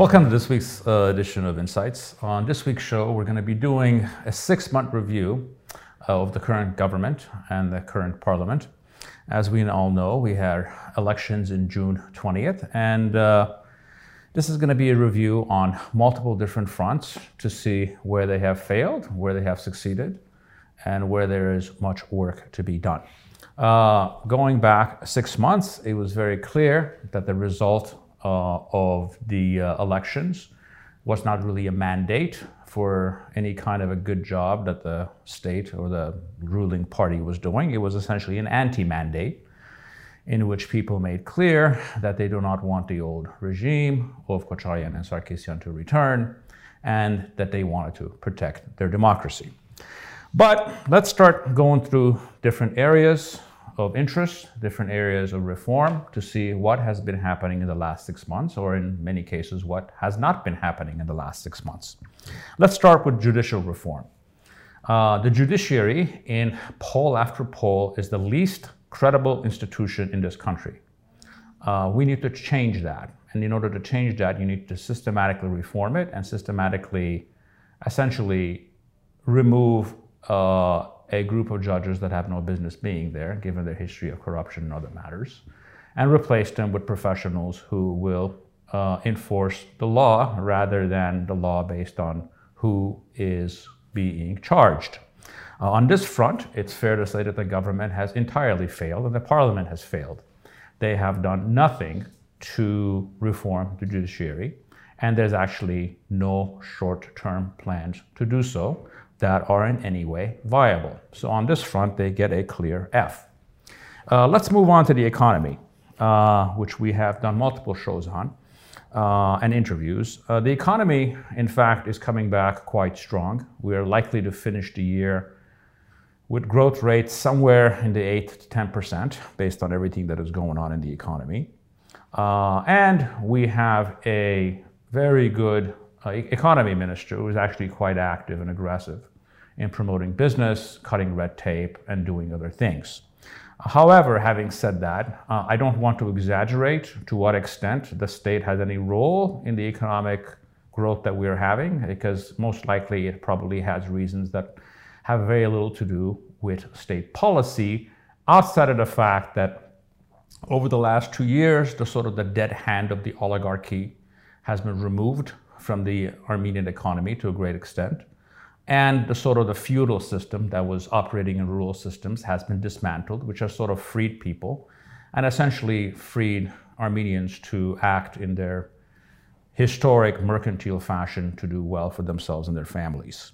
Welcome to this week's uh, edition of Insights. On this week's show, we're going to be doing a six month review of the current government and the current parliament. As we all know, we had elections in June 20th, and uh, this is going to be a review on multiple different fronts to see where they have failed, where they have succeeded, and where there is much work to be done. Uh, going back six months, it was very clear that the result uh, of the uh, elections was not really a mandate for any kind of a good job that the state or the ruling party was doing. It was essentially an anti mandate in which people made clear that they do not want the old regime of Kocharyan and Sarkisian to return and that they wanted to protect their democracy. But let's start going through different areas of interest, different areas of reform to see what has been happening in the last six months, or in many cases, what has not been happening in the last six months. Let's start with judicial reform. Uh, the judiciary, in poll after poll, is the least credible institution in this country. Uh, we need to change that. And in order to change that, you need to systematically reform it and systematically, essentially, remove uh, a group of judges that have no business being there, given their history of corruption and other matters, and replace them with professionals who will uh, enforce the law rather than the law based on who is being charged. Uh, on this front, it's fair to say that the government has entirely failed and the parliament has failed. They have done nothing to reform the judiciary, and there's actually no short term plans to do so that are in any way viable. So on this front, they get a clear F. Uh, let's move on to the economy, uh, which we have done multiple shows on uh, and interviews. Uh, the economy, in fact, is coming back quite strong. We are likely to finish the year with growth rates somewhere in the 8 to 10% based on everything that is going on in the economy. Uh, and we have a very good uh, economy minister who is actually quite active and aggressive in promoting business, cutting red tape, and doing other things. However, having said that, uh, I don't want to exaggerate to what extent the state has any role in the economic growth that we're having, because most likely it probably has reasons that have very little to do with state policy, outside of the fact that over the last two years, the sort of the dead hand of the oligarchy has been removed from the Armenian economy to a great extent and the sort of the feudal system that was operating in rural systems has been dismantled, which has sort of freed people and essentially freed Armenians to act in their historic mercantile fashion to do well for themselves and their families.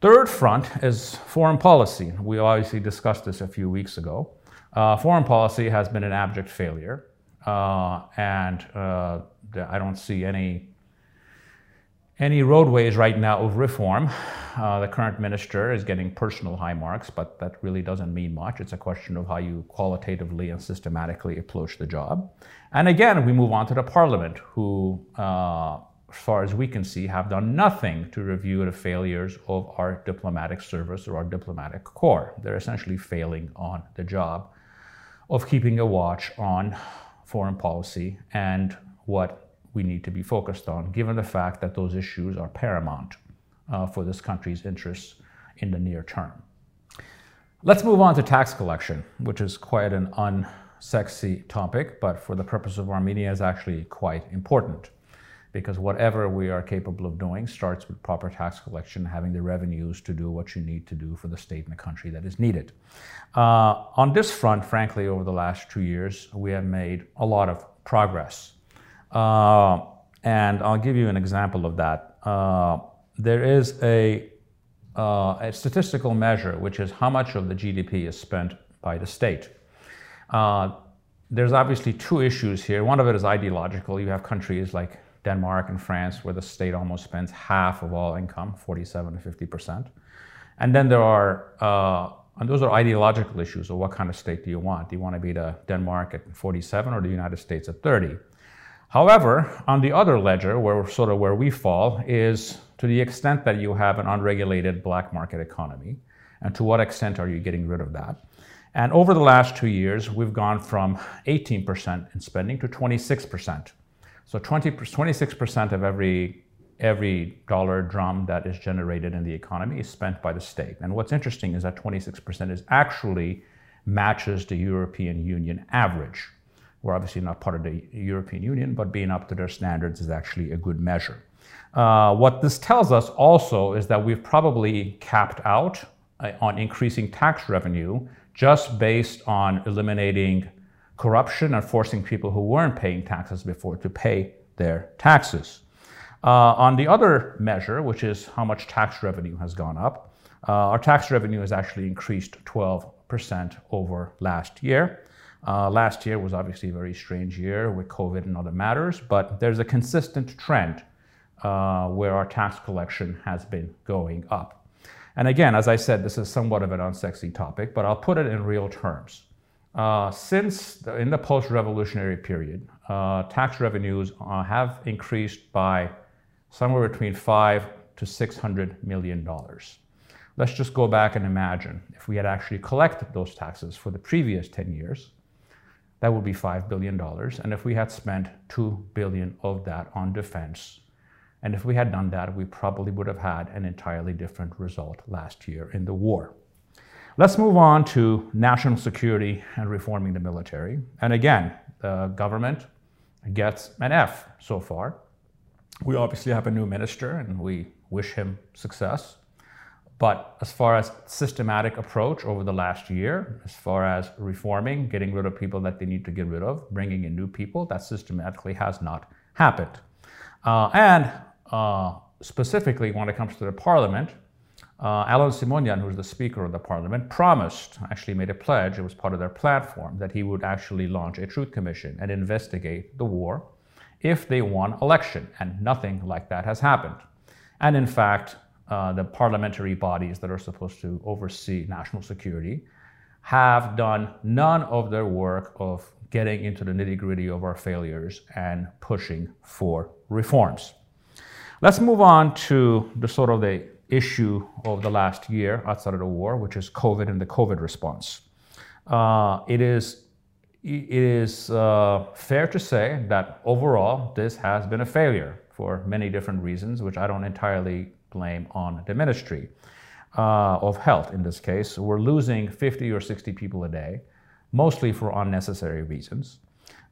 Third front is foreign policy. We obviously discussed this a few weeks ago. Uh, foreign policy has been an abject failure, uh, and uh, I don't see any any roadways right now of reform. Uh, the current minister is getting personal high marks, but that really doesn't mean much. It's a question of how you qualitatively and systematically approach the job. And again, we move on to the parliament, who, uh, as far as we can see, have done nothing to review the failures of our diplomatic service or our diplomatic corps. They're essentially failing on the job of keeping a watch on foreign policy and what we need to be focused on, given the fact that those issues are paramount uh, for this country's interests in the near term. Let's move on to tax collection, which is quite an unsexy topic, but for the purpose of Armenia is actually quite important because whatever we are capable of doing starts with proper tax collection, having the revenues to do what you need to do for the state and the country that is needed. Uh, on this front, frankly, over the last two years, we have made a lot of progress. Uh, and I'll give you an example of that. Uh, there is a, uh, a, statistical measure, which is how much of the GDP is spent by the state. Uh, there's obviously two issues here. One of it is ideological. You have countries like Denmark and France where the state almost spends half of all income, 47 to 50 percent. And then there are, uh, and those are ideological issues. So what kind of state do you want? Do you want to be the Denmark at 47 or the United States at 30? However, on the other ledger, where sort of where we fall, is to the extent that you have an unregulated black market economy, and to what extent are you getting rid of that? And over the last two years, we've gone from 18% in spending to 26%. So 20, 26% of every every dollar dram that is generated in the economy is spent by the state. And what's interesting is that 26% is actually matches the European Union average. We're obviously not part of the European Union, but being up to their standards is actually a good measure. Uh, what this tells us also is that we've probably capped out uh, on increasing tax revenue just based on eliminating corruption and forcing people who weren't paying taxes before to pay their taxes. Uh, on the other measure, which is how much tax revenue has gone up, uh, our tax revenue has actually increased 12% over last year. Uh, last year was obviously a very strange year with COVID and other matters, but there's a consistent trend uh, where our tax collection has been going up. And again, as I said, this is somewhat of an unsexy topic, but I'll put it in real terms. Uh, since the, in the post-revolutionary period, uh, tax revenues uh, have increased by somewhere between five to six hundred million dollars. Let's just go back and imagine if we had actually collected those taxes for the previous 10 years, that would be $5 billion. And if we had spent 2 billion of that on defense, and if we had done that, we probably would have had an entirely different result last year in the war. Let's move on to national security and reforming the military. And again, the government gets an F so far. We obviously have a new minister and we wish him success. But as far as systematic approach over the last year, as far as reforming, getting rid of people that they need to get rid of, bringing in new people, that systematically has not happened. Uh, and uh, specifically, when it comes to the parliament, uh, Alan Simonian, who's the Speaker of the Parliament, promised, actually made a pledge, it was part of their platform, that he would actually launch a truth commission and investigate the war if they won election, and nothing like that has happened. And in fact, uh, the parliamentary bodies that are supposed to oversee national security have done none of their work of getting into the nitty gritty of our failures and pushing for reforms. Let's move on to the sort of the issue of the last year outside of the war, which is COVID and the COVID response. Uh, it is it is uh, fair to say that overall this has been a failure for many different reasons, which I don't entirely blame on the Ministry uh, of Health in this case. We're losing 50 or 60 people a day, mostly for unnecessary reasons.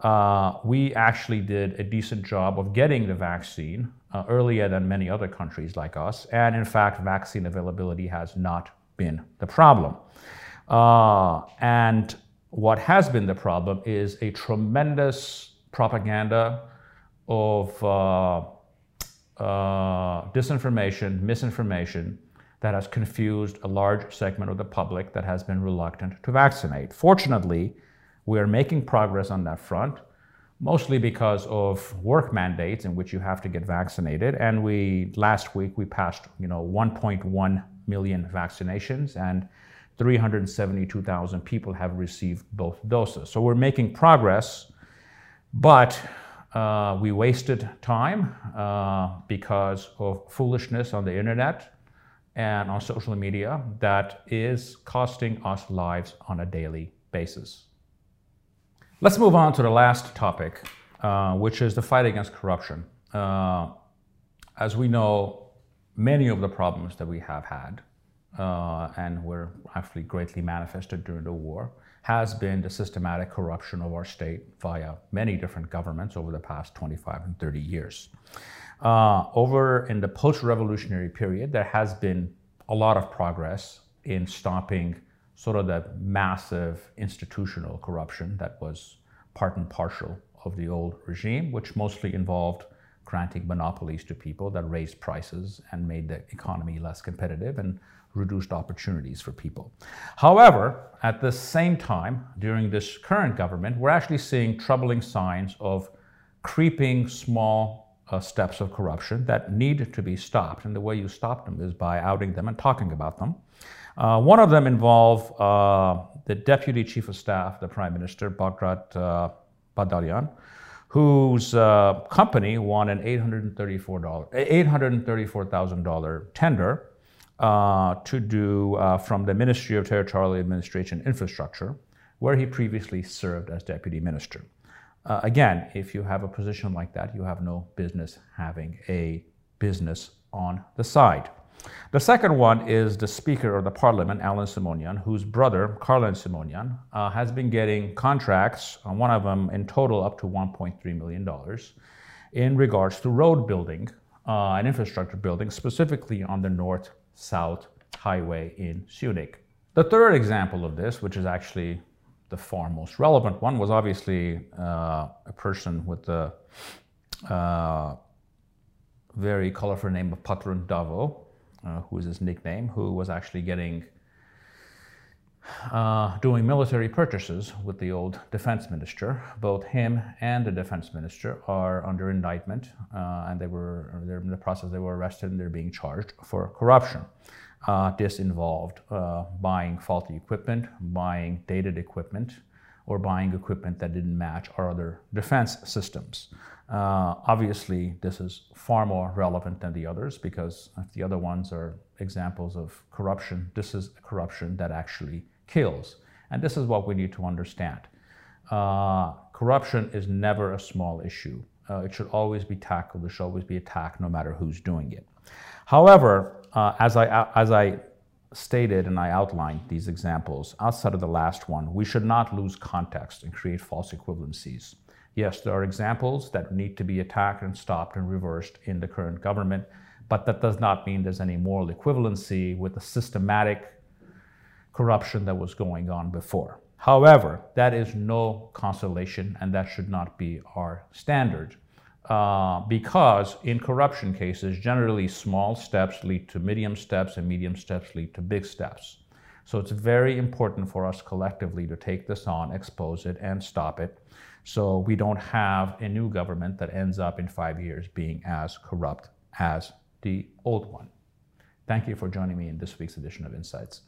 Uh, we actually did a decent job of getting the vaccine uh, earlier than many other countries like us, and in fact, vaccine availability has not been the problem. Uh, and what has been the problem is a tremendous propaganda of uh, disinformation, misinformation that has confused a large segment of the public that has been reluctant to vaccinate. Fortunately, we are making progress on that front, mostly because of work mandates in which you have to get vaccinated. And we last week we passed, you know, 1.1 million vaccinations and 372,000 people have received both doses. So we're making progress, but uh, we wasted time uh, because of foolishness on the internet and on social media that is costing us lives on a daily basis. Let's move on to the last topic, uh, which is the fight against corruption. Uh, as we know, many of the problems that we have had uh, and were actually greatly manifested during the war, has been the systematic corruption of our state via many different governments over the past 25 and 30 years. Uh, over in the post revolutionary period, there has been a lot of progress in stopping sort of the massive institutional corruption that was part and partial of the old regime, which mostly involved granting monopolies to people that raised prices and made the economy less competitive and reduced opportunities for people. However, at the same time, during this current government, we're actually seeing troubling signs of creeping small uh, steps of corruption that need to be stopped. And the way you stop them is by outing them and talking about them. Uh, one of them involve uh, the Deputy Chief of Staff, the Prime Minister, Bagrat uh, Badalyan, whose uh, company won an $834,000 $834, tender uh, to do uh, from the Ministry of Territorial Administration Infrastructure, where he previously served as deputy minister. Uh, again, if you have a position like that, you have no business having a business on the side. The second one is the Speaker of the Parliament, Alan Simonian, whose brother, Karlen Simonian, uh, has been getting contracts, uh, one of them in total up to $1.3 million, in regards to road building uh, and infrastructure building, specifically on the north south highway in Munich. The third example of this, which is actually the far most relevant one, was obviously uh, a person with the uh, very colorful name of Patron Davo, uh, who is his nickname, who was actually getting uh, doing military purchases with the old defense minister. Both him and the defense minister are under indictment, uh, and they were they're in the process. They were arrested and they're being charged for corruption. Uh, this involved uh, buying faulty equipment, buying dated equipment, or buying equipment that didn't match our other defense systems. Uh, obviously, this is far more relevant than the others because if the other ones are examples of corruption, this is corruption that actually kills. And this is what we need to understand. Uh, corruption is never a small issue. Uh, it should always be tackled. It should always be attacked, no matter who's doing it. However, uh, as I as I stated and I outlined these examples, outside of the last one, we should not lose context and create false equivalencies. Yes, there are examples that need to be attacked and stopped and reversed in the current government, but that does not mean there's any moral equivalency with the systematic corruption that was going on before. However, that is no consolation, and that should not be our standard. Uh, because in corruption cases, generally small steps lead to medium steps, and medium steps lead to big steps. So it's very important for us collectively to take this on, expose it, and stop it, so we don't have a new government that ends up in five years being as corrupt as the old one. Thank you for joining me in this week's edition of Insights.